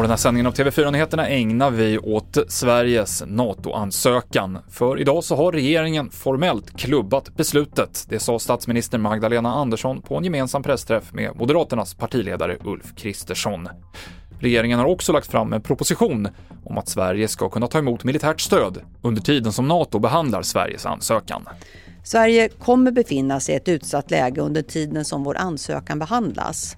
Och den här sändningen av TV4-nyheterna ägnar vi åt Sveriges NATO-ansökan. För idag så har regeringen formellt klubbat beslutet. Det sa statsminister Magdalena Andersson på en gemensam pressträff med Moderaternas partiledare Ulf Kristersson. Regeringen har också lagt fram en proposition om att Sverige ska kunna ta emot militärt stöd under tiden som NATO behandlar Sveriges ansökan. Sverige kommer befinna sig i ett utsatt läge under tiden som vår ansökan behandlas.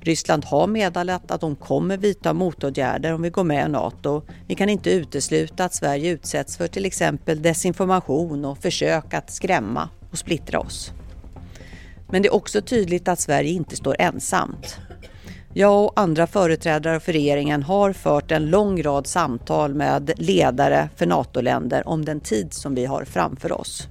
Ryssland har meddelat att de kommer vidta motåtgärder om vi går med i NATO. Vi kan inte utesluta att Sverige utsätts för till exempel desinformation och försök att skrämma och splittra oss. Men det är också tydligt att Sverige inte står ensamt. Jag och andra företrädare för regeringen har fört en lång rad samtal med ledare för NATO-länder om den tid som vi har framför oss.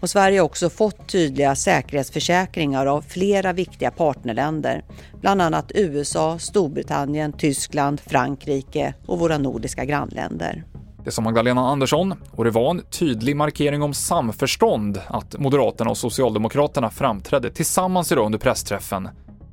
Och Sverige har också fått tydliga säkerhetsförsäkringar av flera viktiga partnerländer, bland annat USA, Storbritannien, Tyskland, Frankrike och våra nordiska grannländer. Det sa Magdalena Andersson och det var en tydlig markering om samförstånd att Moderaterna och Socialdemokraterna framträdde tillsammans idag under pressträffen.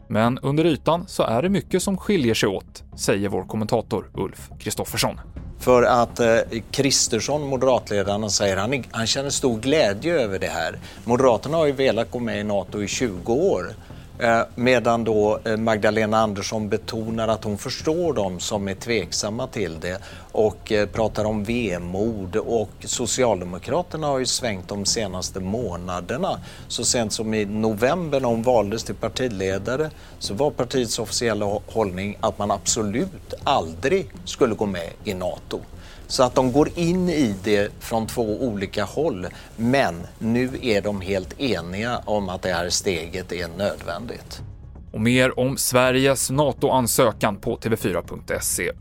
Men under ytan så är det mycket som skiljer sig åt, säger vår kommentator Ulf Kristoffersson. För att eh, Kristersson, moderatledaren, säger han, han känner stor glädje över det här. Moderaterna har ju velat gå med i NATO i 20 år. Eh, medan då eh, Magdalena Andersson betonar att hon förstår dem som är tveksamma till det och eh, pratar om vemod och Socialdemokraterna har ju svängt de senaste månaderna. Så sent som i november när hon valdes till partiledare så var partiets officiella hållning att man absolut aldrig skulle gå med i NATO. Så att de går in i det från två olika håll. Men nu är de helt eniga om att det här steget är nödvändigt. Och mer om Sveriges NATO-ansökan på tv4.se.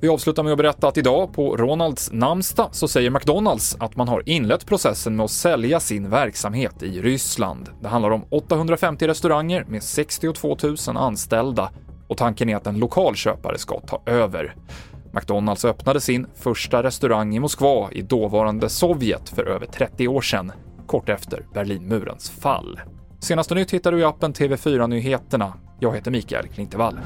Vi avslutar med att berätta att idag på Ronalds namnsdag så säger McDonalds att man har inlett processen med att sälja sin verksamhet i Ryssland. Det handlar om 850 restauranger med 62 000 anställda och tanken är att en lokal köpare ska ta över. McDonalds öppnade sin första restaurang i Moskva i dåvarande Sovjet för över 30 år sedan, kort efter Berlinmurens fall. Senaste nytt hittar du i appen TV4 Nyheterna. Jag heter Mikael Klintevall.